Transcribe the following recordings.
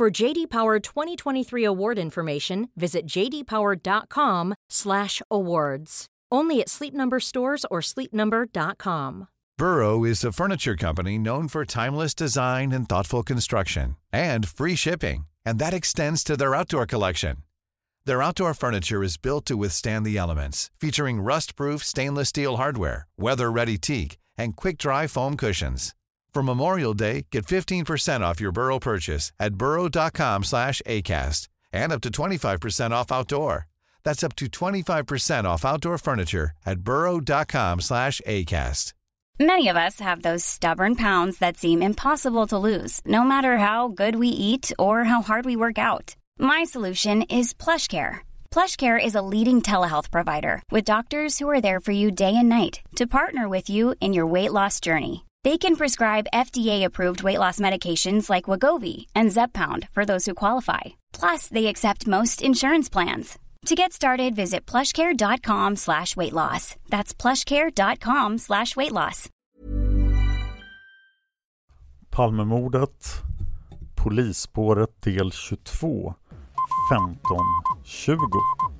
For JD Power 2023 award information, visit jdpower.com/awards. Only at Sleep Number stores or sleepnumber.com. Burrow is a furniture company known for timeless design and thoughtful construction and free shipping, and that extends to their outdoor collection. Their outdoor furniture is built to withstand the elements, featuring rust-proof stainless steel hardware, weather-ready teak, and quick-dry foam cushions. For Memorial Day, get 15% off your Burrow purchase at burrow.com slash ACAST and up to 25% off outdoor. That's up to 25% off outdoor furniture at burrow.com slash ACAST. Many of us have those stubborn pounds that seem impossible to lose, no matter how good we eat or how hard we work out. My solution is PlushCare. PlushCare is a leading telehealth provider with doctors who are there for you day and night to partner with you in your weight loss journey. They can prescribe FDA-approved weight loss medications like Wagovi and Zepbound for those who qualify. Plus, they accept most insurance plans. To get started, visit plushcare.com slash weight loss. That's plushcare.com slash weight loss. Palmemordet, Polisspåret del 22, 15.20.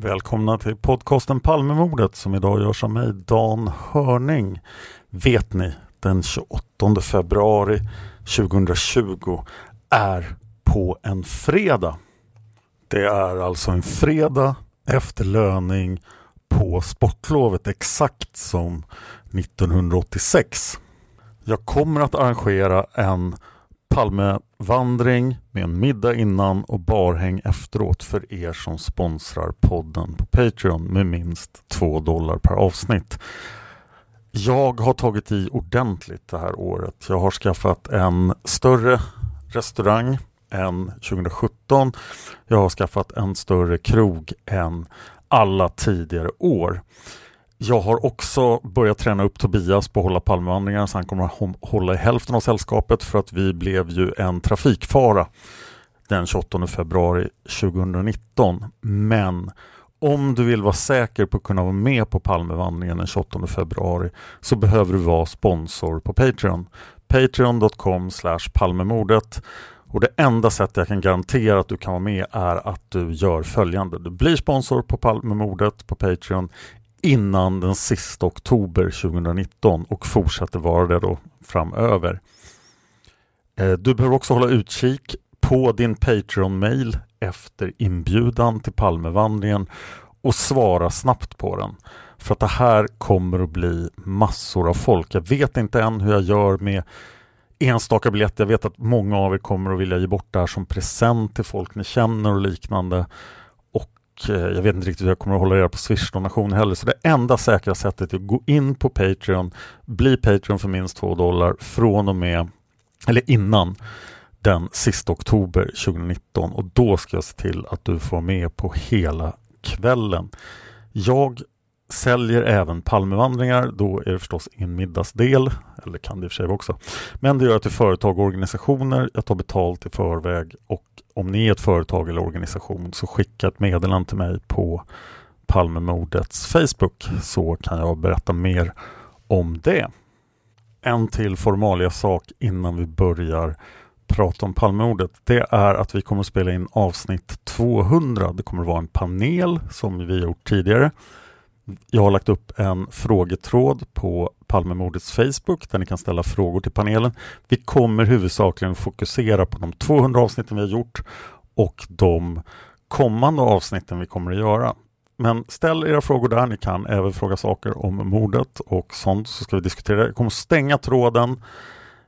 Välkomna till podcasten Palmemordet som idag görs av mig, Dan Hörning. Vet ni, den 28 februari 2020 är på en fredag. Det är alltså en fredag efter löning på sportlovet exakt som 1986. Jag kommer att arrangera en vandring med en middag innan och barhäng efteråt för er som sponsrar podden på Patreon med minst 2 dollar per avsnitt. Jag har tagit i ordentligt det här året. Jag har skaffat en större restaurang än 2017. Jag har skaffat en större krog än alla tidigare år. Jag har också börjat träna upp Tobias på att hålla Palmevandringar så han kommer att hålla i hälften av sällskapet för att vi blev ju en trafikfara den 28 februari 2019. Men om du vill vara säker på att kunna vara med på Palmevandringen den 28 februari så behöver du vara sponsor på Patreon. Patreon.com Palmemordet och det enda sättet jag kan garantera att du kan vara med är att du gör följande. Du blir sponsor på Palmemordet på Patreon innan den sista oktober 2019 och fortsätter vara det då framöver. Eh, du behöver också hålla utkik på din Patreon-mail efter inbjudan till Palmevandringen och svara snabbt på den. För att det här kommer att bli massor av folk. Jag vet inte än hur jag gör med enstaka biljetter. Jag vet att många av er kommer att vilja ge bort det här som present till folk ni känner och liknande. Och eh, jag vet inte riktigt hur jag kommer att hålla reda på Swish donation heller. Så det enda säkra sättet är att gå in på Patreon, bli Patreon för minst 2 dollar från och med, eller innan den sista oktober 2019 och då ska jag se till att du får med på hela kvällen. Jag säljer även Palmevandringar. Då är det förstås ingen middagsdel, eller kan det i och för sig också. Men det gör jag till företag och organisationer. Jag tar betalt i förväg och om ni är ett företag eller organisation så skicka ett meddelande till mig på Palmemordets Facebook så kan jag berätta mer om det. En till formalia sak innan vi börjar prata om Palmemordet. Det är att vi kommer att spela in avsnitt 200. Det kommer att vara en panel som vi gjort tidigare jag har lagt upp en frågetråd på Palmemordets Facebook där ni kan ställa frågor till panelen. Vi kommer huvudsakligen fokusera på de 200 avsnitten vi har gjort och de kommande avsnitten vi kommer att göra. Men ställ era frågor där, ni kan även fråga saker om mordet och sånt så ska vi diskutera det. Jag kommer stänga tråden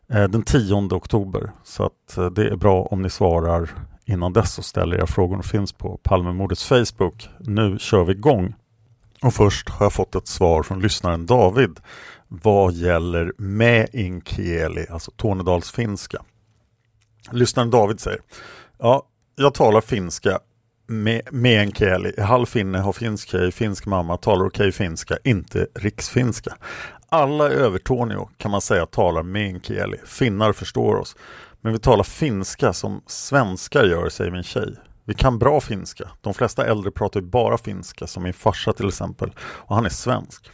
eh, den 10 oktober så att eh, det är bra om ni svarar innan dess och ställer era frågor. De finns på Palmemordets Facebook. Nu kör vi igång. Och först har jag fått ett svar från lyssnaren David vad gäller meänkieli, alltså Tornedalsfinska. Lyssnaren David säger Ja, jag talar finska med, meänkieli, halvfinne, har finsk tjej, finsk mamma, talar okej okay finska, inte riksfinska. Alla i Övertorneå kan man säga talar meänkieli, finnar förstår oss. Men vi talar finska som svenskar gör, säger min tjej. Vi kan bra finska. De flesta äldre pratar ju bara finska, som min farsa till exempel. Och han är svensk.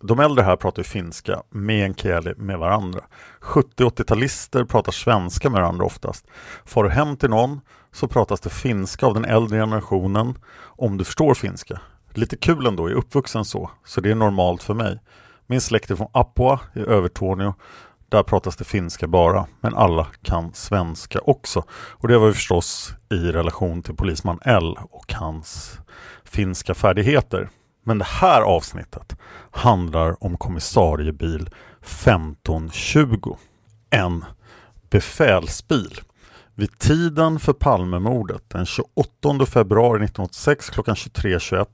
De äldre här pratar ju finska meänkieli, med varandra. 70-80-talister pratar svenska med varandra oftast. Får du hem till någon så pratas det finska av den äldre generationen om du förstår finska. Lite kul ändå, jag är uppvuxen så, så det är normalt för mig. Min släkt är från Apua i Övertorneå. Där pratas det finska bara, men alla kan svenska också. Och det var ju förstås i relation till polisman L och hans finska färdigheter. Men det här avsnittet handlar om kommissariebil 1520. En befälsbil. Vid tiden för Palmemordet den 28 februari 1986 klockan 23.21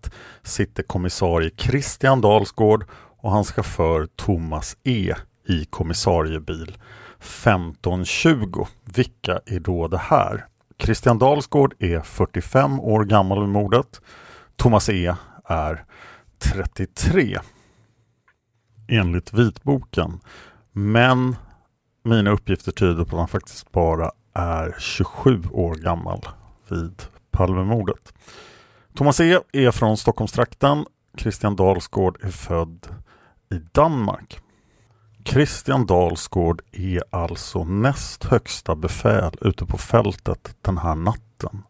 sitter kommissarie Christian Dalsgård och hans chaufför Thomas E i kommissariebil 1520. Vilka är då det här? Christian Dalsgård är 45 år gammal vid mordet. Thomas E är 33 enligt vitboken. Men mina uppgifter tyder på att han faktiskt bara är 27 år gammal vid Palmemordet. Thomas E är från Stockholmstrakten. Christian Dalsgård är född i Danmark. Christian Dalsgård är alltså näst högsta befäl ute på fältet den här natten.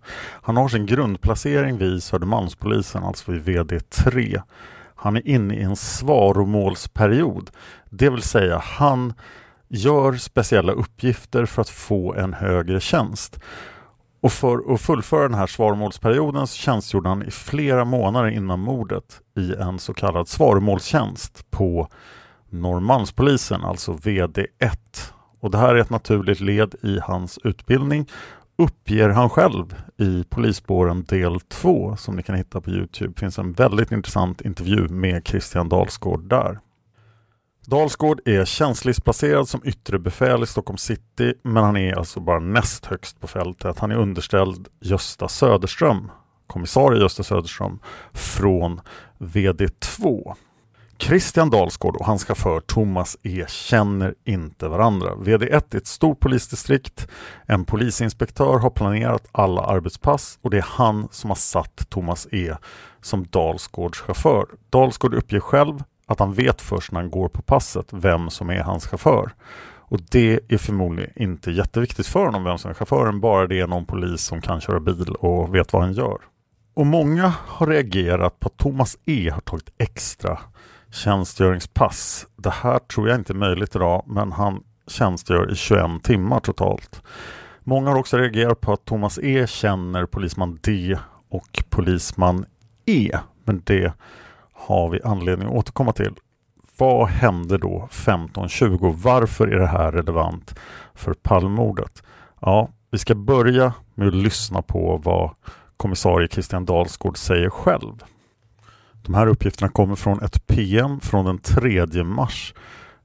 Han har sin grundplacering vid Södermalmspolisen, alltså vid VD3. Han är inne i en svaromålsperiod, det vill säga han gör speciella uppgifter för att få en högre tjänst. Och för att fullföra den här svaromålsperioden så tjänstgjorde han i flera månader innan mordet i en så kallad svaromålstjänst på Norrmalmspolisen, alltså VD1. Och det här är ett naturligt led i hans utbildning uppger han själv i Polisspåren del 2 som ni kan hitta på Youtube. Det finns en väldigt intressant intervju med Christian Dalsgård där. Dalsgård är tjänstlidsplacerad som yttre befäl i Stockholm city men han är alltså bara näst högst på fältet. Han är underställd Gösta Söderström, kommissarie Gösta Söderström från VD2. Christian Dalsgård och hans chaufför Thomas E känner inte varandra. VD1 är ett stort polisdistrikt. En polisinspektör har planerat alla arbetspass och det är han som har satt Thomas E som Dalsgårds chaufför. Dalsgård uppger själv att han vet först när han går på passet vem som är hans chaufför. Och det är förmodligen inte jätteviktigt för honom vem som är chauffören, bara det är någon polis som kan köra bil och vet vad han gör. Och många har reagerat på att Thomas E har tagit extra tjänstgöringspass. Det här tror jag inte är möjligt idag men han tjänstgör i 21 timmar totalt. Många har också reagerat på att Thomas E känner polisman D och polisman E. Men det har vi anledning att återkomma till. Vad hände då 1520? Varför är det här relevant för Palmemordet? Ja, vi ska börja med att lyssna på vad kommissarie Christian Dalsgård säger själv. De här uppgifterna kommer från ett PM från den 3 mars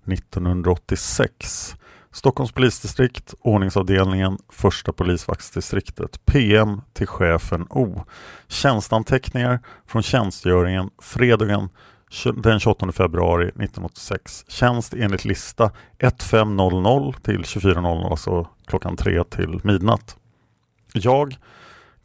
1986. Stockholms polisdistrikt, ordningsavdelningen, första polisvaktsdistriktet. PM till chefen O. Tjänstanteckningar från tjänstgöringen fredagen den 28 februari 1986. Tjänst enligt lista 1500 till 2400, alltså klockan 3 till midnatt. Jag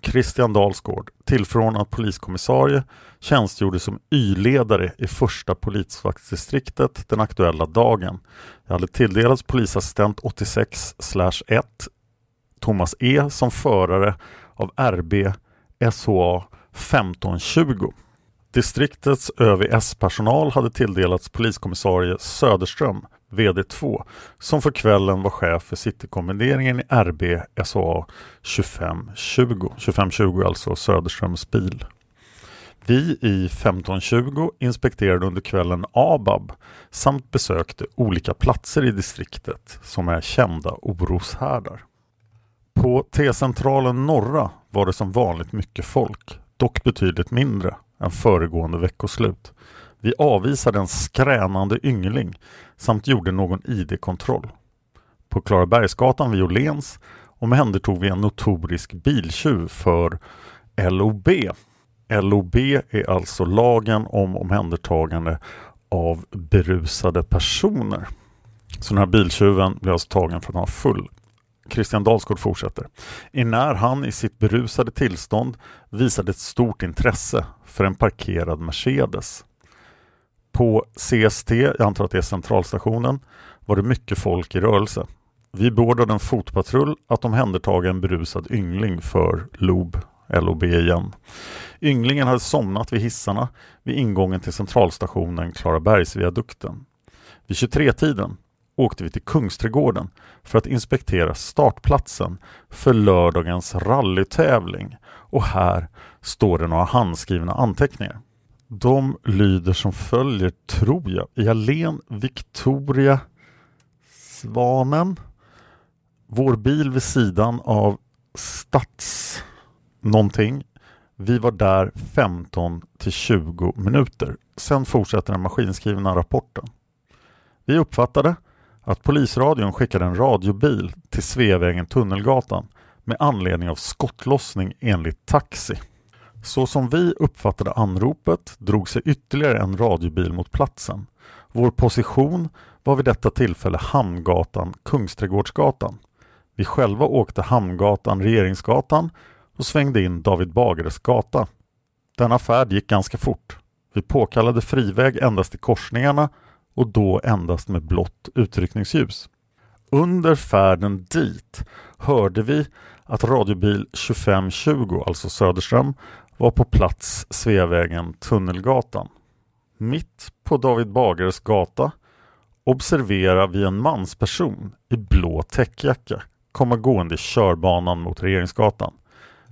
Christian Dalsgård, tillförordnad poliskommissarie, tjänstgjorde som Y-ledare i första polisvaktsdistriktet den aktuella dagen. Jag hade tilldelats polisassistent 86-1 Thomas E som förare av RB SHA 1520. Distriktets ÖVS-personal hade tilldelats poliskommissarie Söderström, VD2, som för kvällen var chef för Citykommenderingen i RB-SA 2520. 2520 alltså Söderströms bil. Vi i 1520 inspekterade under kvällen ABAB samt besökte olika platser i distriktet som är kända oroshärdar. På T-centralen Norra var det som vanligt mycket folk, dock betydligt mindre än föregående veckoslut. Vi avvisade en skränande yngling samt gjorde någon ID-kontroll. På Klarabergsgatan vid Åhléns omhändertog vi en notorisk biltjuv för LOB. LOB är alltså lagen om omhändertagande av berusade personer. Så den här biltjuven blev alltså tagen för att han var full. Christian Dalsgård fortsätter. När han i sitt berusade tillstånd visade ett stort intresse för en parkerad Mercedes. På CST, jag antar att det är centralstationen, var det mycket folk i rörelse. Vi beordrade en fotpatrull att omhändertaga en berusad yngling för LOB, LOB igen. Ynglingen hade somnat vid hissarna vid ingången till centralstationen Klarabergsviadukten. Vid 23-tiden åkte vi till Kungsträdgården för att inspektera startplatsen för lördagens rallytävling och här står det några handskrivna anteckningar. De lyder som följer, tror jag. I Victoria Svanen. Vår bil vid sidan av Stads någonting. Vi var där 15 till 20 minuter. Sen fortsätter den maskinskrivna rapporten. Vi uppfattade att polisradion skickade en radiobil till Sveavägen Tunnelgatan med anledning av skottlossning enligt taxi. Så som vi uppfattade anropet drog sig ytterligare en radiobil mot platsen. Vår position var vid detta tillfälle Hamngatan Kungsträdgårdsgatan. Vi själva åkte Hamngatan Regeringsgatan och svängde in David Bagares gata. Denna färd gick ganska fort. Vi påkallade friväg endast i korsningarna och då endast med blått utryckningsljus. Under färden dit hörde vi att radiobil 2520, alltså Söderström, var på plats Sveavägen Tunnelgatan. Mitt på David Bagares gata observerar vi en mansperson i blå täckjacka komma gående i körbanan mot Regeringsgatan.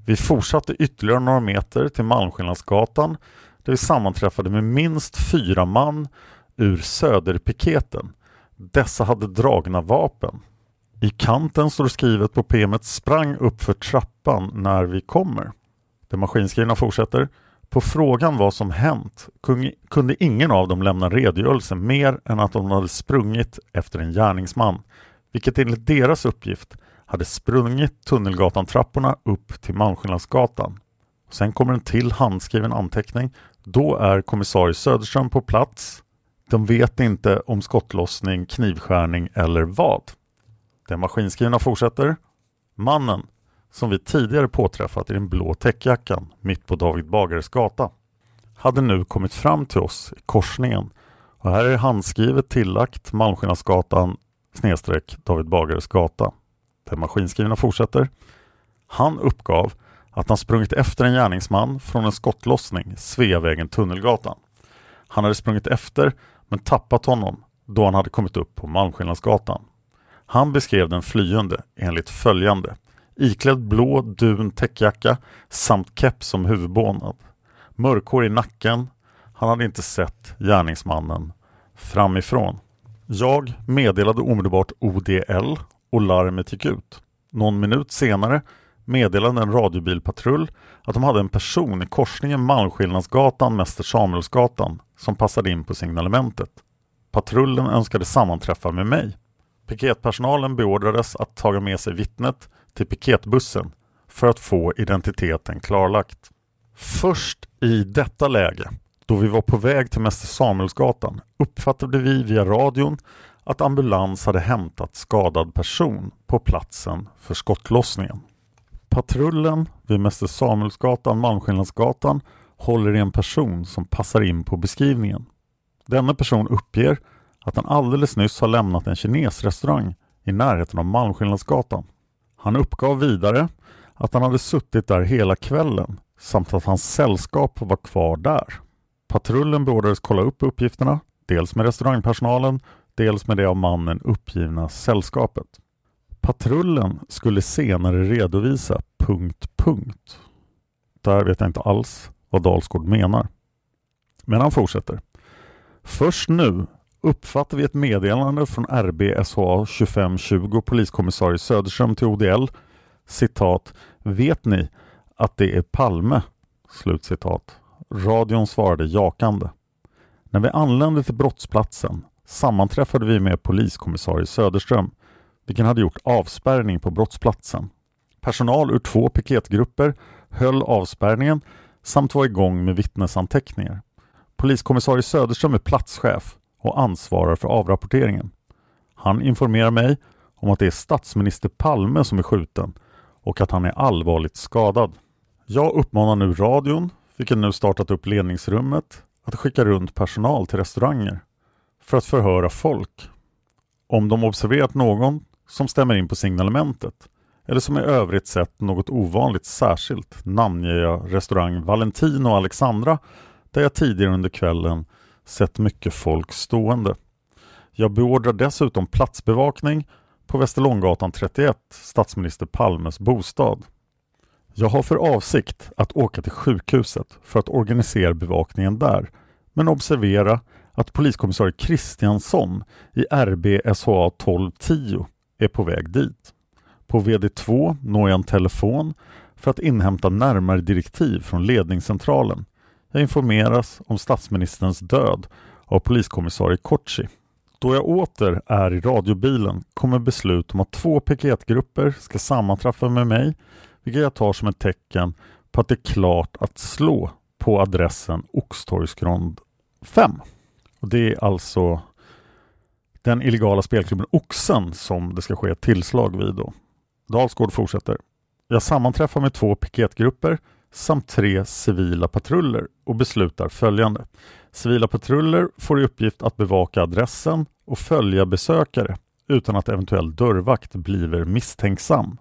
Vi fortsatte ytterligare några meter till Malmskillnadsgatan där vi sammanträffade med minst fyra man ur Söderpiketen. Dessa hade dragna vapen. I kanten står skrivet på PMet sprang upp för trappan när vi kommer. Den maskinskrivna fortsätter. På frågan vad som hänt kunde ingen av dem lämna redogörelse mer än att de hade sprungit efter en gärningsman, vilket enligt deras uppgift hade sprungit Tunnelgatan-trapporna upp till Malmskillnadsgatan. Sen kommer en till handskriven anteckning. Då är kommissarie Söderström på plats. De vet inte om skottlossning, knivskärning eller vad. Den maskinskrivna fortsätter. Mannen som vi tidigare påträffat i den blå täckjackan mitt på David Bagares gata hade nu kommit fram till oss i korsningen och här är handskrivet tillagt Malmskillnadsgatan snedstreck David Bagares gata. Den maskinskrivna fortsätter. Han uppgav att han sprungit efter en gärningsman från en skottlossning Sveavägen Tunnelgatan. Han hade sprungit efter men tappat honom då han hade kommit upp på Malmskillnadsgatan. Han beskrev den flyende enligt följande. Iklädd blå dun täckjacka samt keps som huvudbonad. Mörkhår i nacken. Han hade inte sett gärningsmannen framifrån. Jag meddelade omedelbart ODL och larmet gick ut. Någon minut senare meddelade en radiobilpatrull att de hade en person i korsningen Malmskillnadsgatan Mäster Samuelsgatan som passade in på signalementet. Patrullen önskade sammanträffa med mig. Piketpersonalen beordrades att ta med sig vittnet till piketbussen för att få identiteten klarlagt. Först i detta läge, då vi var på väg till Mäster Samuelsgatan, uppfattade vi via radion att ambulans hade hämtat skadad person på platsen för skottlossningen. Patrullen vid Mäster Samuelsgatan, Malmskillnadsgatan håller i en person som passar in på beskrivningen. Denna person uppger att han alldeles nyss har lämnat en kinesrestaurang i närheten av Malmskillnadsgatan. Han uppgav vidare att han hade suttit där hela kvällen samt att hans sällskap var kvar där. Patrullen beordrades kolla upp uppgifterna, dels med restaurangpersonalen, dels med det av mannen uppgivna sällskapet. Patrullen skulle senare redovisa punkt, punkt. Där vet jag inte alls vad Dalsgård menar. Men han fortsätter. Först nu uppfattar vi ett meddelande från RBSHA 2520 poliskommissarie Söderström till ODL. Citat. Vet ni att det är Palme? Slutcitat. Radion svarade jakande. När vi anlände till brottsplatsen sammanträffade vi med poliskommissarie Söderström, vilken hade gjort avspärrning på brottsplatsen. Personal ur två piketgrupper höll avspärrningen samt var igång med vittnesanteckningar. Poliskommissarie Söderström är platschef och ansvarar för avrapporteringen. Han informerar mig om att det är statsminister Palme som är skjuten och att han är allvarligt skadad. Jag uppmanar nu radion, vilken nu startat upp ledningsrummet, att skicka runt personal till restauranger för att förhöra folk. Om de observerat någon som stämmer in på signalementet eller som i övrigt sett något ovanligt särskilt namnger jag restaurang Valentin och Alexandra där jag tidigare under kvällen sett mycket folk stående. Jag beordrar dessutom platsbevakning på Västerlånggatan 31, statsminister Palmes bostad. Jag har för avsikt att åka till sjukhuset för att organisera bevakningen där, men observera att poliskommissarie Kristiansson i RB SHA 1210 är på väg dit. På VD2 når jag en telefon för att inhämta närmare direktiv från ledningscentralen. Jag informeras om statsministerns död av poliskommissarie Kotschi. Då jag åter är i radiobilen kommer beslut om att två piketgrupper ska sammanträffa med mig, vilket jag tar som ett tecken på att det är klart att slå på adressen Oxtorgsgrond 5. Och Det är alltså den illegala spelklubben Oxen som det ska ske ett tillslag vid. Då. Dalsgård fortsätter. Jag sammanträffar med två piketgrupper samt tre civila patruller och beslutar följande. Civila patruller får i uppgift att bevaka adressen och följa besökare utan att eventuell dörrvakt blir misstänksam.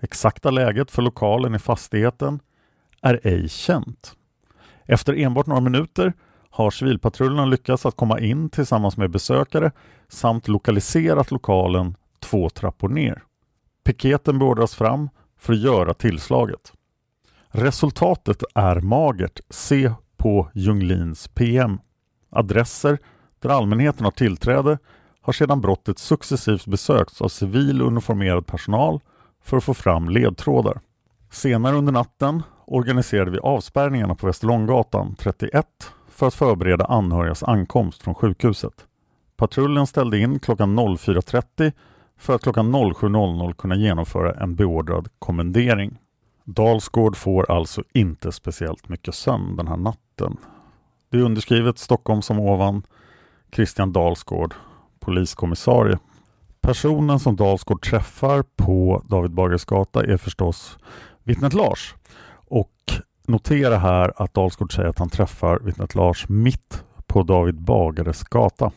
Exakta läget för lokalen i fastigheten är ej känt. Efter enbart några minuter har civilpatrullerna lyckats att komma in tillsammans med besökare samt lokaliserat lokalen två trappor ner. Piketen beordras fram för att göra tillslaget. Resultatet är magert. Se på Junglins PM. Adresser där allmänheten har tillträde har sedan brottet successivt besökts av civil uniformerad personal för att få fram ledtrådar. Senare under natten organiserade vi avspärrningarna på Västerlånggatan 31 för att förbereda anhörigas ankomst från sjukhuset. Patrullen ställde in klockan 04.30 för att klockan 07.00 kunna genomföra en beordrad kommendering. Dalsgård får alltså inte speciellt mycket sömn den här natten. Det är underskrivet Stockholm som ovan Christian Dalsgård, poliskommissarie. Personen som Dalsgård träffar på David Bagares gata är förstås vittnet Lars. Och notera här att Dalsgård säger att han träffar vittnet Lars mitt på David Bagares gata.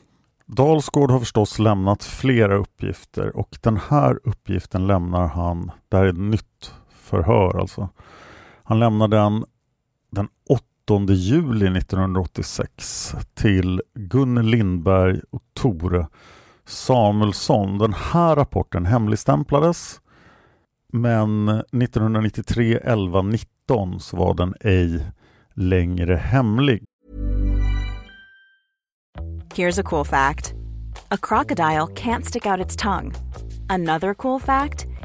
Dalsgård har förstås lämnat flera uppgifter och den här uppgiften lämnar han, det här är ett nytt förhör alltså. Han lämnar den den 8 juli 1986 till Gun Lindberg och Tore Samuelsson. Den här rapporten hemligstämplades men 1993 11 19 så var den ej längre hemlig. Here's a cool fact. A crocodile can't stick out its tongue. Another cool fact,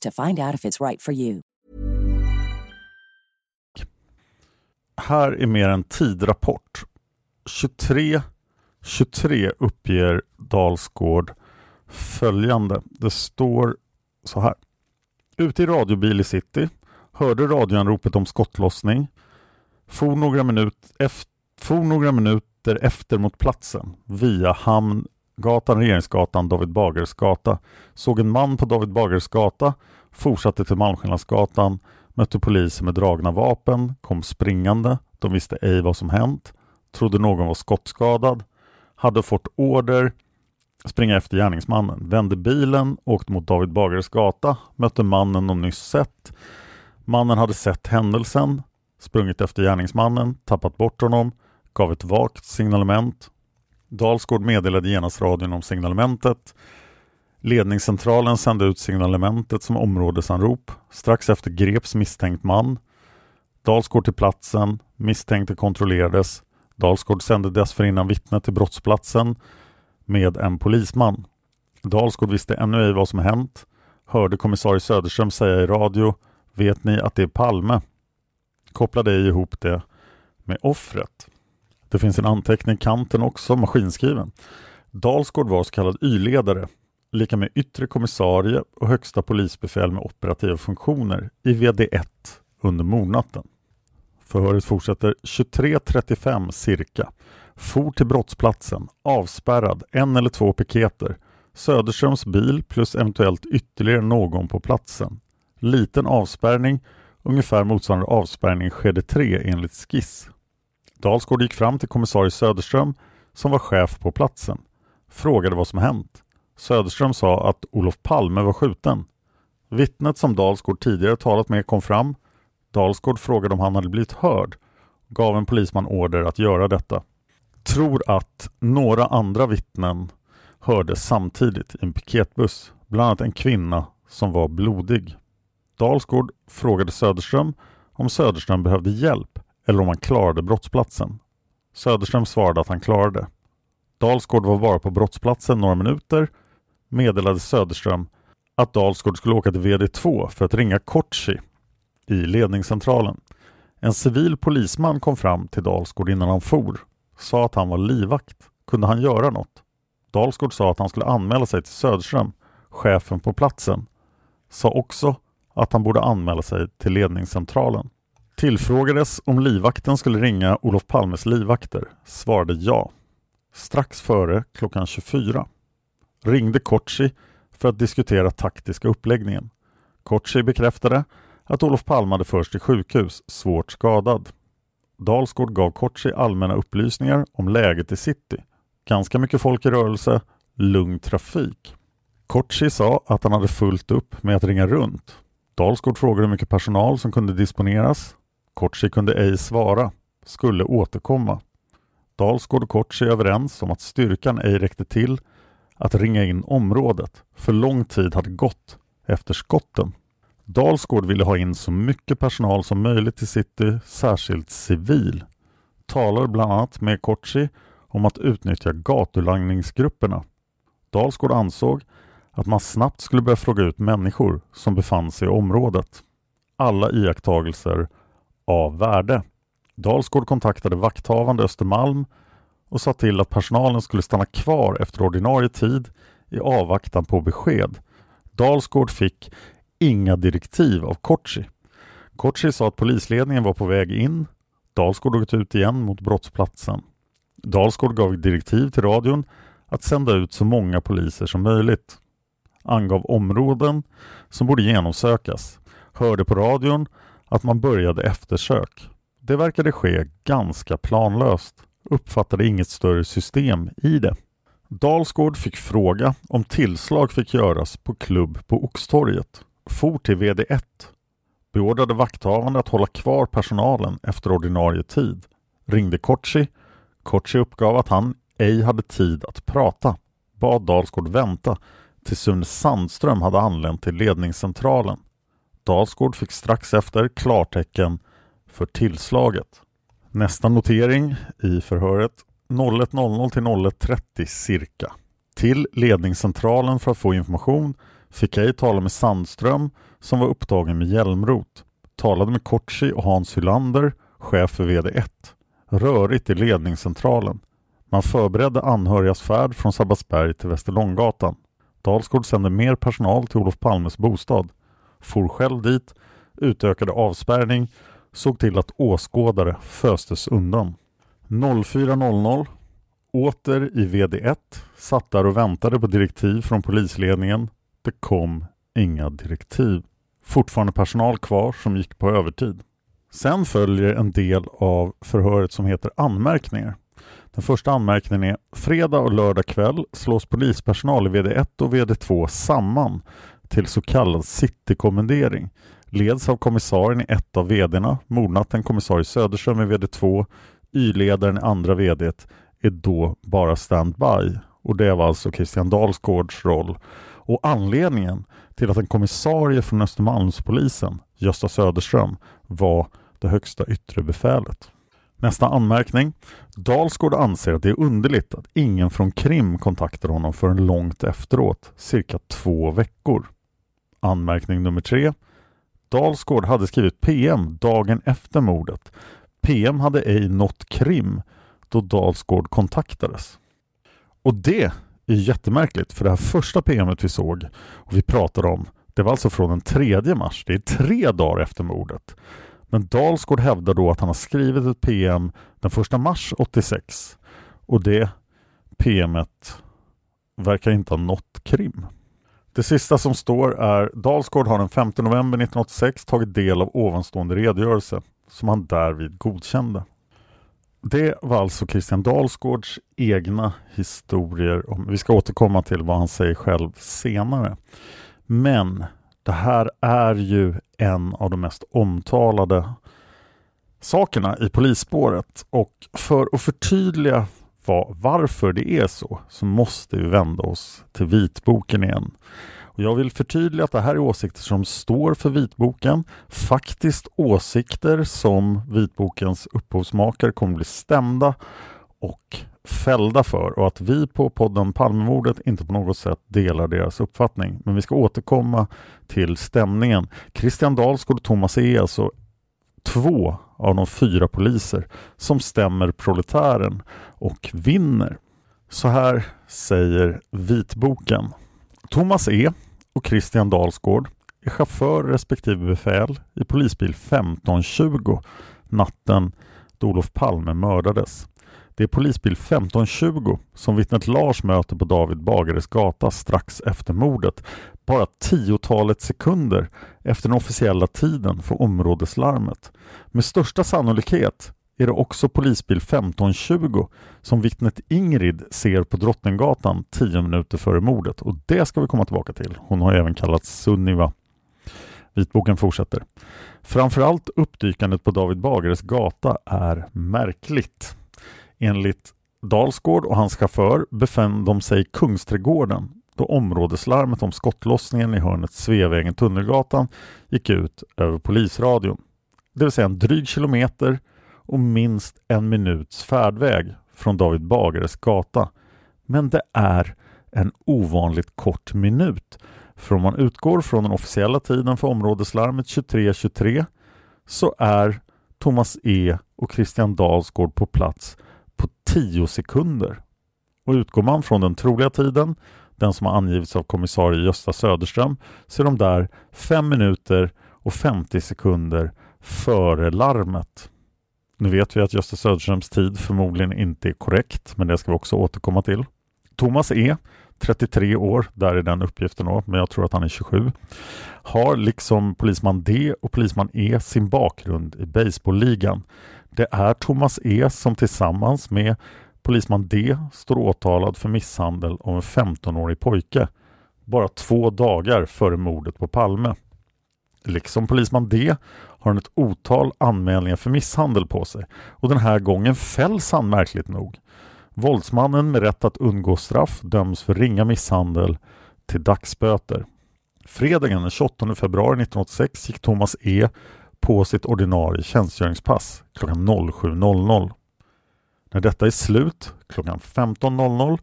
to find out if it's right for you. Här är mer en tidrapport. 23 23 uppger Dalsgård följande. Det står så här. Ute i radiobil i city hörde radioanropet om skottlossning. For några, minut efter, for några minuter efter mot platsen via hamn Gatan Regeringsgatan, David Bagares gata. Såg en man på David Bagares gata, fortsatte till Malmskillnadsgatan, mötte poliser med dragna vapen, kom springande. De visste ej vad som hänt, trodde någon var skottskadad, hade fått order springa efter gärningsmannen, vände bilen, åkte mot David Bagares gata, mötte mannen de nyss sett. Mannen hade sett händelsen, sprungit efter gärningsmannen, tappat bort honom, gav ett vagt signalement. Dalsgård meddelade genast radion om signalementet. Ledningscentralen sände ut signalementet som områdesanrop. Strax efter greps misstänkt man. Dalsgård till platsen. Misstänkte kontrollerades. Dalsgård sände dessförinnan vittne till brottsplatsen med en polisman. Dalsgård visste ännu ej vad som hänt. Hörde kommissarie Söderström säga i radio Vet ni att det är Palme? Kopplade ej ihop det med offret. Det finns en anteckning i kanten också, maskinskriven. Dalsgård var så kallad Y-ledare, lika med yttre kommissarie och högsta polisbefäl med operativa funktioner i VD1 under mordnatten. Förhöret fortsätter 23.35 cirka. For till brottsplatsen, avspärrad, en eller två piketer. Söderströms bil plus eventuellt ytterligare någon på platsen. Liten avspärrning, ungefär motsvarande avspärrning skedde 3 enligt skiss. Dalsgård gick fram till kommissarie Söderström som var chef på platsen. Frågade vad som hänt. Söderström sa att Olof Palme var skjuten. Vittnet som Dalsgård tidigare talat med kom fram. Dalsgård frågade om han hade blivit hörd. Gav en polisman order att göra detta. Tror att några andra vittnen hördes samtidigt i en piketbuss. Bland annat en kvinna som var blodig. Dalsgård frågade Söderström om Söderström behövde hjälp eller om han klarade brottsplatsen. Söderström svarade att han klarade. Dalsgård var bara på brottsplatsen några minuter meddelade Söderström att Dalsgård skulle åka till VD2 för att ringa Kortsi i ledningscentralen. En civil polisman kom fram till Dalsgård innan han for. Sa att han var livvakt. Kunde han göra något? Dalsgård sa att han skulle anmäla sig till Söderström, chefen på platsen. Sa också att han borde anmäla sig till ledningscentralen. Tillfrågades om livvakten skulle ringa Olof Palmes livvakter. Svarade ja. Strax före klockan 24 ringde Kotschi för att diskutera taktiska uppläggningen. Kotschi bekräftade att Olof Palme hade förts till sjukhus, svårt skadad. Dalsgård gav Kotschi allmänna upplysningar om läget i city. Ganska mycket folk i rörelse, lugn trafik. Kotschi sa att han hade fullt upp med att ringa runt. Dalsgård frågade hur mycket personal som kunde disponeras. Kortsi kunde ej svara, skulle återkomma. Dalsgård och Kortsi överens om att styrkan ej räckte till att ringa in området. För lång tid hade gått efter skotten. Dalsgård ville ha in så mycket personal som möjligt till city, särskilt civil. talade bland annat med Kortsi om att utnyttja gatulangningsgrupperna. Dalsgård ansåg att man snabbt skulle börja fråga ut människor som befann sig i området. Alla iakttagelser av värde. Dalsgård kontaktade vakthavande Östermalm och sa till att personalen skulle stanna kvar efter ordinarie tid i avvaktan på besked. Dalsgård fick inga direktiv av Kotschi. Kotschi sa att polisledningen var på väg in. Dalsgård åkte ut igen mot brottsplatsen. Dalsgård gav direktiv till radion att sända ut så många poliser som möjligt. Angav områden som borde genomsökas. Hörde på radion att man började eftersök. Det verkade ske ganska planlöst. Uppfattade inget större system i det. Dalsgård fick fråga om tillslag fick göras på klubb på Oxtorget. For till VD1. Beordrade vakthavande att hålla kvar personalen efter ordinarie tid. Ringde Kochi. Kochi uppgav att han ej hade tid att prata. Bad Dalsgård vänta tills Sune Sandström hade anlänt till ledningscentralen. Dalsgård fick strax efter klartecken för tillslaget. Nästa notering i förhöret 01.00 till 01.30 cirka. Till ledningscentralen för att få information fick ej tala med Sandström som var upptagen med Hjälmrot. Talade med Kortsi och Hans Hylander, chef för VD1. Rörigt i ledningscentralen. Man förberedde anhörigas färd från Sabbatsberg till Västerlånggatan. Dalsgård sände mer personal till Olof Palmes bostad. For själv dit, utökade avspärrning, såg till att åskådare föstes undan. 04.00 Åter i VD1 satt där och väntade på direktiv från polisledningen. Det kom inga direktiv. Fortfarande personal kvar som gick på övertid. Sen följer en del av förhöret som heter anmärkningar. Den första anmärkningen är fredag och lördag kväll slås polispersonal i VD1 och VD2 samman till så kallad citykommendering. Leds av kommissarien i ett av VDna, mordnatten kommissarie Söderström i VD2, Y-ledaren i andra VD är då bara standby. Och det var alltså Christian Dalsgårds roll. Och anledningen till att en kommissarie från Östermalmspolisen, Gösta Söderström, var det högsta yttre befälet. Nästa anmärkning. Dalsgård anser att det är underligt att ingen från Krim kontaktar honom förrän långt efteråt, cirka två veckor. Anmärkning nummer tre. Dalsgård hade skrivit PM dagen efter mordet. PM hade ej nått Krim då Dalsgård kontaktades. Och det är jättemärkligt för det här första PMet vi såg och vi pratade om det var alltså från den 3 mars. Det är tre dagar efter mordet. Men Dalsgård hävdar då att han har skrivit ett PM den 1 mars 86 och det PMet verkar inte ha nått Krim. Det sista som står är Dalsgård har den 5 november 1986 tagit del av ovanstående redogörelse som han därvid godkände. Det var alltså Christian Dalsgårds egna historier. Om, vi ska återkomma till vad han säger själv senare. Men det här är ju en av de mest omtalade sakerna i polisspåret och för att förtydliga var, varför det är så så måste vi vända oss till vitboken igen. Och jag vill förtydliga att det här är åsikter som står för vitboken. Faktiskt åsikter som vitbokens upphovsmakare kommer bli stämda och fällda för och att vi på podden Palmemordet inte på något sätt delar deras uppfattning. Men vi ska återkomma till stämningen. Christian Dalsgård och Thomas E är alltså två av de fyra poliser som stämmer proletären och vinner. Så här säger vitboken. Thomas E och Christian Dalsgård är chaufför respektive befäl i polisbil 1520 natten då Olof Palme mördades. Det är polisbil 1520 som vittnet Lars möter på David Bagares gata strax efter mordet. Bara tiotalet sekunder efter den officiella tiden för områdeslarmet. Med största sannolikhet är det också polisbil 1520 som vittnet Ingrid ser på Drottninggatan 10 minuter före mordet och det ska vi komma tillbaka till. Hon har även kallats Sunniva. Vitboken fortsätter. Framförallt uppdykandet på David Bagares gata är märkligt. Enligt Dalsgård och hans chaufför befann de sig i Kungsträdgården då områdeslarmet om skottlossningen i hörnet Sveavägen-Tunnelgatan gick ut över polisradion. Det vill säga en dryg kilometer och minst en minuts färdväg från David Bagares gata. Men det är en ovanligt kort minut. För om man utgår från den officiella tiden för områdeslarmet 23.23 så är Thomas E och Christian Dalsgård på plats på 10 sekunder. Och utgår man från den troliga tiden den som har angivits av kommissarie Gösta Söderström, så är de där 5 minuter och 50 sekunder före larmet. Nu vet vi att Gösta Söderströms tid förmodligen inte är korrekt, men det ska vi också återkomma till. Thomas E 33 år, där är den uppgiften då, men jag tror att han är 27. Har liksom polisman D och polisman E sin bakgrund i baseballligan. Det är Thomas E som tillsammans med polisman D står åtalad för misshandel av en 15-årig pojke bara två dagar före mordet på Palme. Liksom polisman D har han ett otal anmälningar för misshandel på sig och den här gången fälls han märkligt nog. Våldsmannen med rätt att undgå straff döms för ringa misshandel till dagsböter. Fredagen den 28 februari 1986 gick Thomas E på sitt ordinarie tjänstgöringspass klockan 07.00. När detta är slut klockan 15.00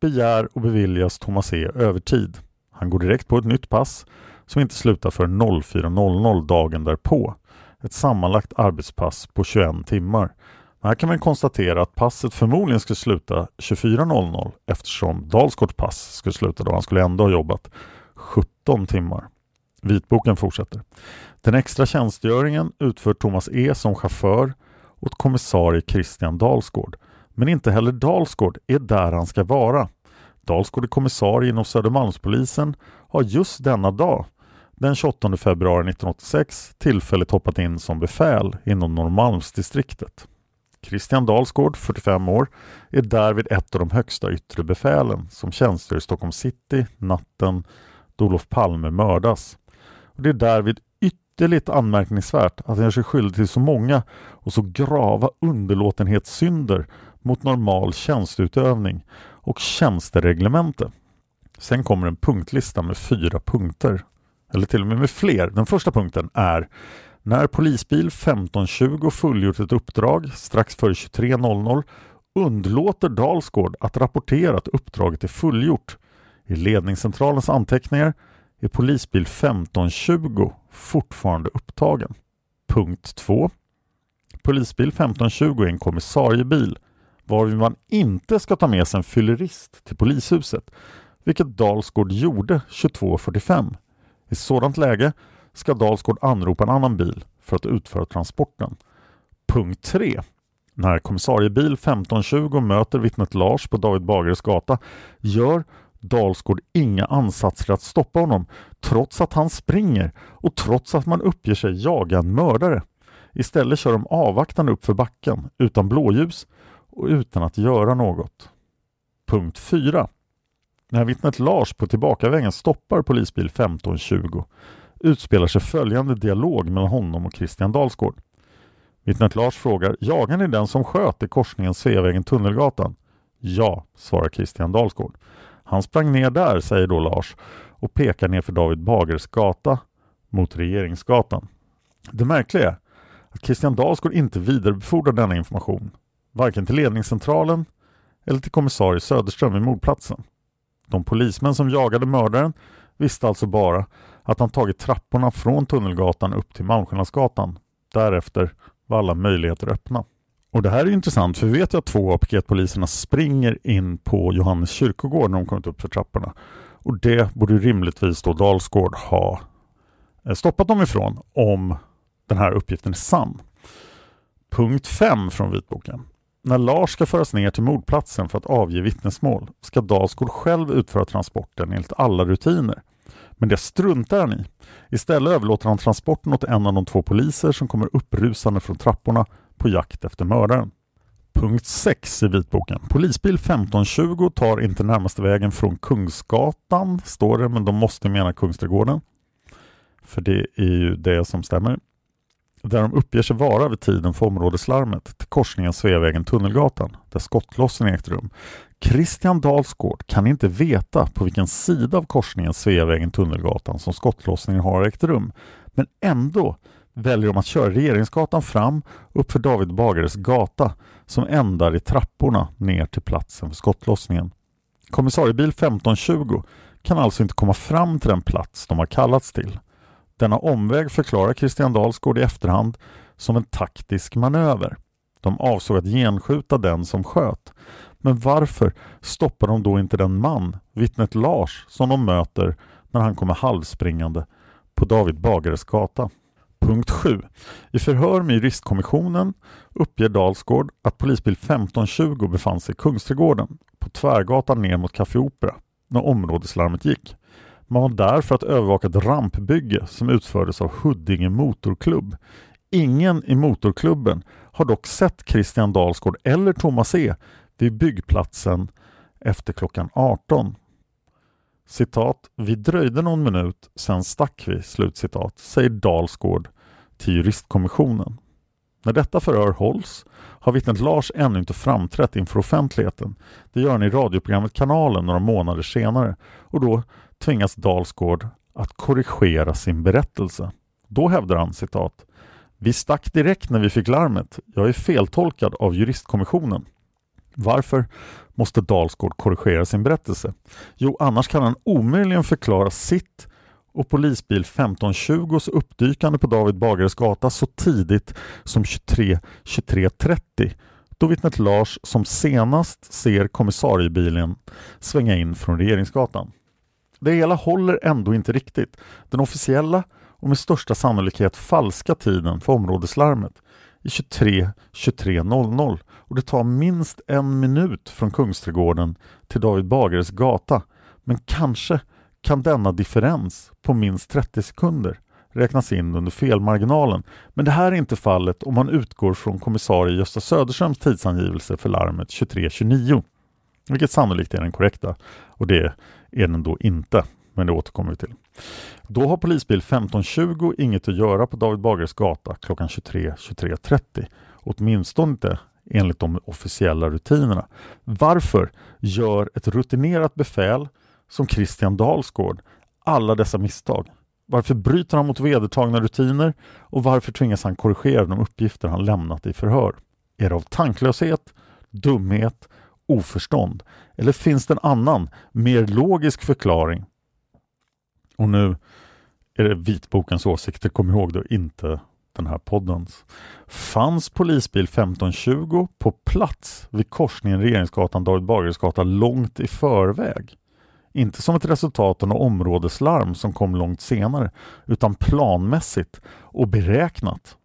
begär och beviljas Thomas E övertid. Han går direkt på ett nytt pass som inte slutar för 04.00 dagen därpå. Ett sammanlagt arbetspass på 21 timmar. Här kan man konstatera att passet förmodligen skulle sluta 24.00 eftersom Dalsgårds pass skulle sluta då. Han skulle ändå ha jobbat 17 timmar. Vitboken fortsätter. Den extra tjänstgöringen utför Thomas E som chaufför åt kommissarie Christian Dalsgård. Men inte heller Dalsgård är där han ska vara. Dalsgård är kommissarie inom Södermalmspolisen har just denna dag, den 28 februari 1986, tillfälligt hoppat in som befäl inom Norrmalmsdistriktet. Christian Dalsgård, 45 år, är därvid ett av de högsta yttre befälen som tjänstgör i Stockholm city natten då Olof Palme mördas. Och det är därvid ytterligt anmärkningsvärt att han gör sig skyldig till så många och så grava underlåtenhetssynder mot normal tjänsteutövning och tjänstereglemente. Sen kommer en punktlista med fyra punkter. Eller till och med med fler. Den första punkten är när polisbil 1520 fullgjort ett uppdrag strax före 23.00 underlåter Dalsgård att rapportera att uppdraget är fullgjort. I ledningscentralens anteckningar är polisbil 1520 fortfarande upptagen. Punkt 2. Polisbil 1520 är en kommissariebil varvid man inte ska ta med sig en fyllerist till polishuset, vilket Dalsgård gjorde 22.45. I sådant läge ska Dalsgård anropa en annan bil för att utföra transporten. Punkt 3. När kommissariebil 1520 möter vittnet Lars på David Bagares gata gör Dalsgård inga ansatser att stoppa honom trots att han springer och trots att man uppger sig jaga en mördare. Istället kör de avvaktande upp för backen utan blåljus och utan att göra något. Punkt 4. När vittnet Lars på tillbakavägen stoppar polisbil 1520 utspelar sig följande dialog mellan honom och Christian Dalsgård. Vittnet Lars frågar, jagar ni den som sköt i korsningen Sveavägen-Tunnelgatan? Ja, svarar Christian Dalsgård. Han sprang ner där, säger då Lars och pekar ner för David Bagers gata mot Regeringsgatan. Det märkliga är att Christian Dalsgård inte vidarebefordrar denna information, varken till ledningscentralen eller till kommissarie Söderström vid mordplatsen. De polismän som jagade mördaren visste alltså bara att han tagit trapporna från Tunnelgatan upp till Malmskillnadsgatan. Därefter var alla möjligheter öppna. Och det här är intressant för vi vet ju att två av piketpoliserna springer in på Johannes kyrkogård när de kommit upp för trapporna. Och det borde rimligtvis då Dalsgård ha eh, stoppat dem ifrån om den här uppgiften är sann. Punkt 5 från vitboken. När Lars ska föras ner till mordplatsen för att avge vittnesmål ska Dalsgård själv utföra transporten enligt alla rutiner. Men det struntar han i. Istället överlåter han transporten åt en av de två poliser som kommer upprusande från trapporna på jakt efter mördaren. Punkt 6 i vitboken. Polisbil 1520 tar inte närmaste vägen från Kungsgatan, står det, men de måste mena Kungsträdgården. För det är ju det som stämmer. Där de uppger sig vara vid tiden för områdeslarmet till korsningen Sveavägen-Tunnelgatan, där skottlossningen ägt rum. Christian Dalsgård kan inte veta på vilken sida av korsningen Sveavägen-Tunnelgatan som skottlossningen har ägt rum, men ändå väljer de att köra Regeringsgatan fram uppför David Bagares gata som ändar i trapporna ner till platsen för skottlossningen. Kommissariebil 1520 kan alltså inte komma fram till den plats de har kallats till. Denna omväg förklarar Christian Dalsgård i efterhand som en taktisk manöver. De avsåg att genskjuta den som sköt Men varför stoppar de då inte den man, vittnet Lars, som de möter när han kommer halvspringande på David Bagares gata? Punkt 7. I förhör med juristkommissionen uppger Dalsgård att polisbil 1520 befann sig i Kungsträdgården på Tvärgatan ner mot Café Opera när områdeslarmet gick. Man var där för att övervaka ett rampbygge som utfördes av Huddinge Motorklubb. Ingen i motorklubben har dock sett Christian Dalsgård eller Thomas E vid byggplatsen efter klockan 18. Citat, vi dröjde någon minut, sen stack vi, slutcitat, säger Dalsgård till juristkommissionen. När detta förhör hålls har vittnet Lars ännu inte framträtt inför offentligheten. Det gör han i radioprogrammet Kanalen några månader senare och då tvingas Dalsgård att korrigera sin berättelse. Då hävdar han citat Vi stack direkt när vi fick larmet. Jag är feltolkad av juristkommissionen. Varför måste Dalsgård korrigera sin berättelse? Jo, annars kan han omöjligen förklara sitt och polisbil 1520s uppdykande på David Bagares gata så tidigt som 23 då vittnet Lars som senast ser kommissariebilen svänga in från Regeringsgatan. Det hela håller ändå inte riktigt. Den officiella och med största sannolikhet falska tiden för områdeslarmet är 23.23.00 och det tar minst en minut från Kungsträdgården till David Bagares gata. Men kanske kan denna differens på minst 30 sekunder räknas in under felmarginalen. Men det här är inte fallet om man utgår från kommissarie Gösta Söderströms tidsangivelse för larmet 23.29. Vilket sannolikt är den korrekta och det är den då inte. Men det återkommer vi till. Då har polisbil 1520 inget att göra på David Bagares gata klockan 23.23.30. Åtminstone inte enligt de officiella rutinerna. Varför gör ett rutinerat befäl som Christian Dalsgård alla dessa misstag? Varför bryter han mot vedertagna rutiner och varför tvingas han korrigera de uppgifter han lämnat i förhör? Är det av tanklöshet, dumhet, oförstånd? Eller finns det en annan, mer logisk förklaring? Och nu är det vitbokens åsikter, kom ihåg det, inte den här poddens. Fanns polisbil 1520 på plats vid korsningen Regeringsgatan David Bagares gata långt i förväg? Inte som ett resultat av områdeslarm som kom långt senare, utan planmässigt och beräknat.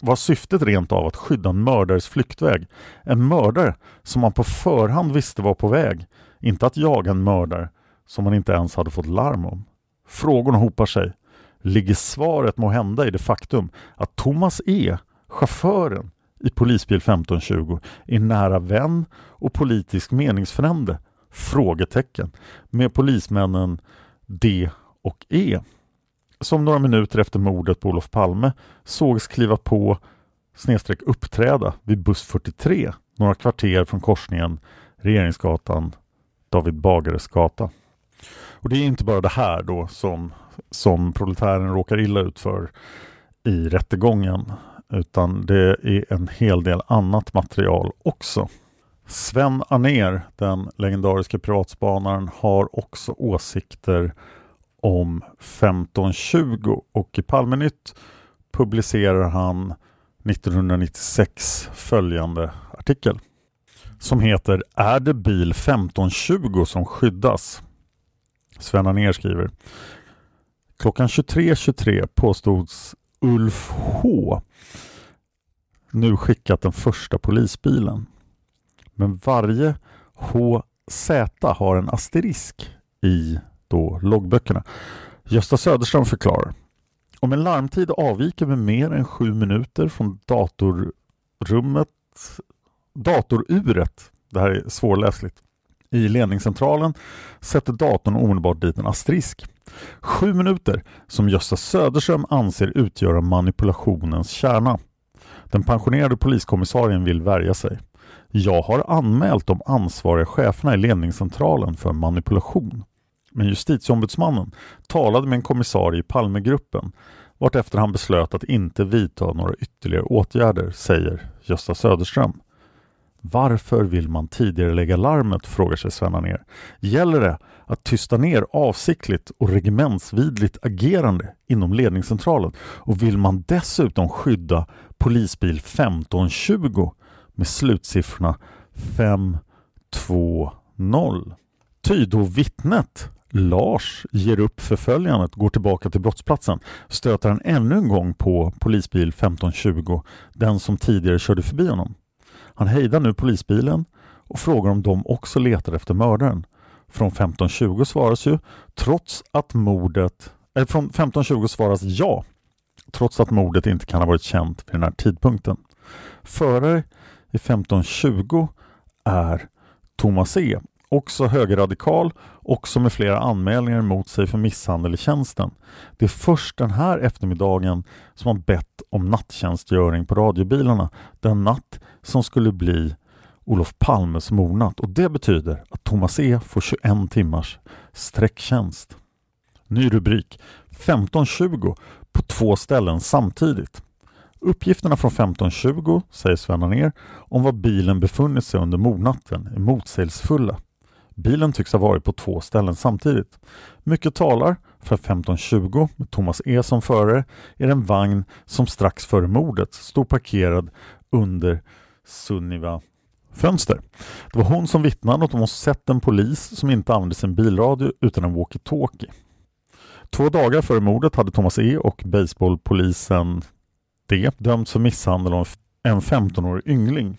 Var syftet rent av att skydda en mördares flyktväg? En mördare som man på förhand visste var på väg, inte att jaga en mördare som man inte ens hade fått larm om. Frågorna hopar sig. Ligger svaret må hända i det faktum att Thomas E, chauffören i polisbil 1520, är nära vän och politisk meningsfrände? Frågetecken. Med polismännen D och E. Som några minuter efter mordet på Olof Palme sågs kliva på snedstreck uppträda vid buss 43 några kvarter från korsningen Regeringsgatan David Bagares gata. Och det är inte bara det här då som, som proletären råkar illa ut för i rättegången utan det är en hel del annat material också. Sven Aner, den legendariska privatspanaren, har också åsikter om 1520 och i Palmenytt publicerar han 1996 följande artikel som heter Är det bil 1520 som skyddas? Sven Aner skriver Klockan 23.23 .23 påstods Ulf H nu skickat den första polisbilen. Men varje HZ har en asterisk i då loggböckerna. Gösta Söderström förklarar. Om en larmtid avviker med mer än sju minuter från datorrummet, datoruret, det här är svårläsligt, i ledningscentralen sätter datorn omedelbart dit en asterisk. Sju minuter som Gösta Söderström anser utgöra manipulationens kärna. Den pensionerade poliskommissarien vill värja sig. Jag har anmält de ansvariga cheferna i ledningscentralen för manipulation. Men justitieombudsmannen talade med en kommissarie i Palmegruppen vartefter han beslöt att inte vidta några ytterligare åtgärder, säger Gösta Söderström. Varför vill man tidigare lägga larmet? frågar sig Sven ner. Gäller det att tysta ner avsiktligt och regementsvidligt agerande inom ledningscentralen? Och vill man dessutom skydda polisbil 1520 med slutsiffrorna 520? Ty då vittnet Lars ger upp förföljandet, går tillbaka till brottsplatsen, stöter han ännu en gång på polisbil 1520, den som tidigare körde förbi honom. Han hejdar nu polisbilen och frågar om de också letar efter mördaren. Från 1520 svaras ju, trots att mordet... Eller från 1520 svaras ja, trots att mordet inte kan ha varit känt vid den här tidpunkten. Förare i 1520 är Thomas E. Också högerradikal, också med flera anmälningar mot sig för misshandel i tjänsten. Det är först den här eftermiddagen som han bett om nattjänstgöring på radiobilarna. Den natt som skulle bli Olof Palmes mordnatt och det betyder att Thomas E får 21 timmars sträcktjänst. Ny rubrik 1520 på två ställen samtidigt. Uppgifterna från 1520, säger Sven ner om var bilen befunnit sig under mordnatten är motsägelsefulla. Bilen tycks ha varit på två ställen samtidigt. Mycket talar för att 1520 med Thomas E som förare är den vagn som strax före mordet stod parkerad under Sunniva fönster. Det var hon som vittnade och hon sett en polis som inte använde sin bilradio utan en walkie-talkie. Två dagar före mordet hade Thomas E och baseballpolisen D dömts för misshandel av en 15-årig yngling.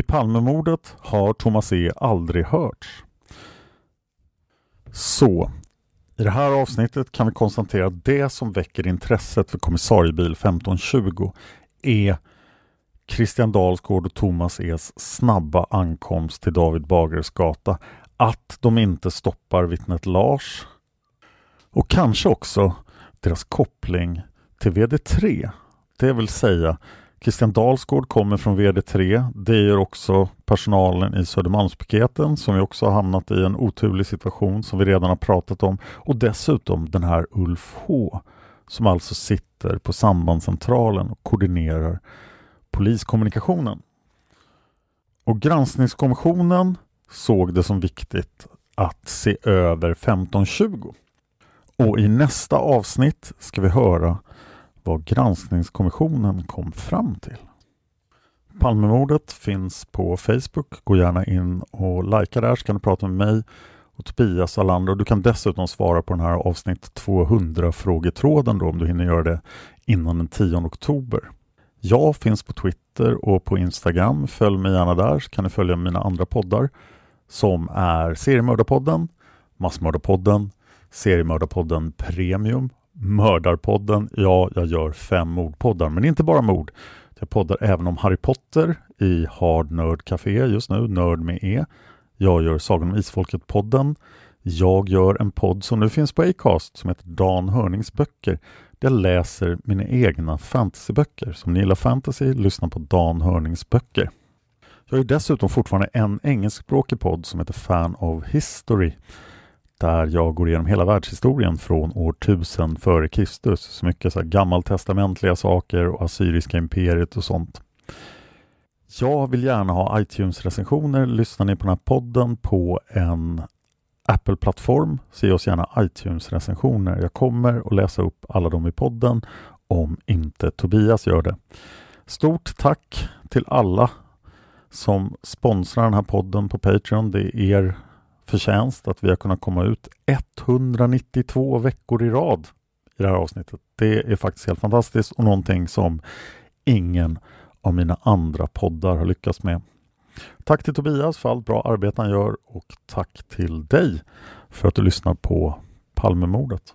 I Palmemordet har Thomas E aldrig hörts. Så, i det här avsnittet kan vi konstatera att det som väcker intresset för kommissariebil 1520 är Christian Dalsgård och Thomas E's snabba ankomst till David Bagares gata. Att de inte stoppar vittnet Lars och kanske också deras koppling till VD3. Det vill säga Christian Dalsgård kommer från VD3. Det gör också personalen i Södermalmspiketen som ju också har hamnat i en oturlig situation som vi redan har pratat om. Och dessutom den här Ulf H som alltså sitter på sambandscentralen och koordinerar poliskommunikationen. Och granskningskommissionen såg det som viktigt att se över 1520. Och i nästa avsnitt ska vi höra vad granskningskommissionen kom fram till. Palmemordet finns på Facebook. Gå gärna in och likea där så kan du prata med mig och Tobias och alla andra. Du kan dessutom svara på den här avsnitt 200 frågetråden då om du hinner göra det innan den 10 oktober. Jag finns på Twitter och på Instagram. Följ mig gärna där så kan ni följa mina andra poddar som är Seriemördarpodden, Massmördarpodden, Seriemördarpodden Premium, Mördarpodden. Ja, jag gör fem mordpoddar, men inte bara mord. Jag poddar även om Harry Potter i Hard Nerd Café just nu, Nörd med E. Jag gör Sagan om Isfolket-podden. Jag gör en podd som nu finns på Acast som heter Dan Hörnings böcker. Där jag läser mina egna fantasyböcker. Så om ni gillar fantasy, lyssna på Dan Hörnings böcker. Jag har dessutom fortfarande en engelskspråkig podd som heter Fan of History där jag går igenom hela världshistorien från år 1000 före Kristus. Så mycket så gammaltestamentliga saker och Assyriska imperiet och sånt. Jag vill gärna ha iTunes-recensioner. Lyssnar ni på den här podden på en Apple-plattform så ge oss gärna iTunes-recensioner. Jag kommer att läsa upp alla dem i podden om inte Tobias gör det. Stort tack till alla som sponsrar den här podden på Patreon. Det är er förtjänst att vi har kunnat komma ut 192 veckor i rad i det här avsnittet. Det är faktiskt helt fantastiskt och någonting som ingen av mina andra poddar har lyckats med. Tack till Tobias för allt bra arbete han gör och tack till dig för att du lyssnar på Palmemordet.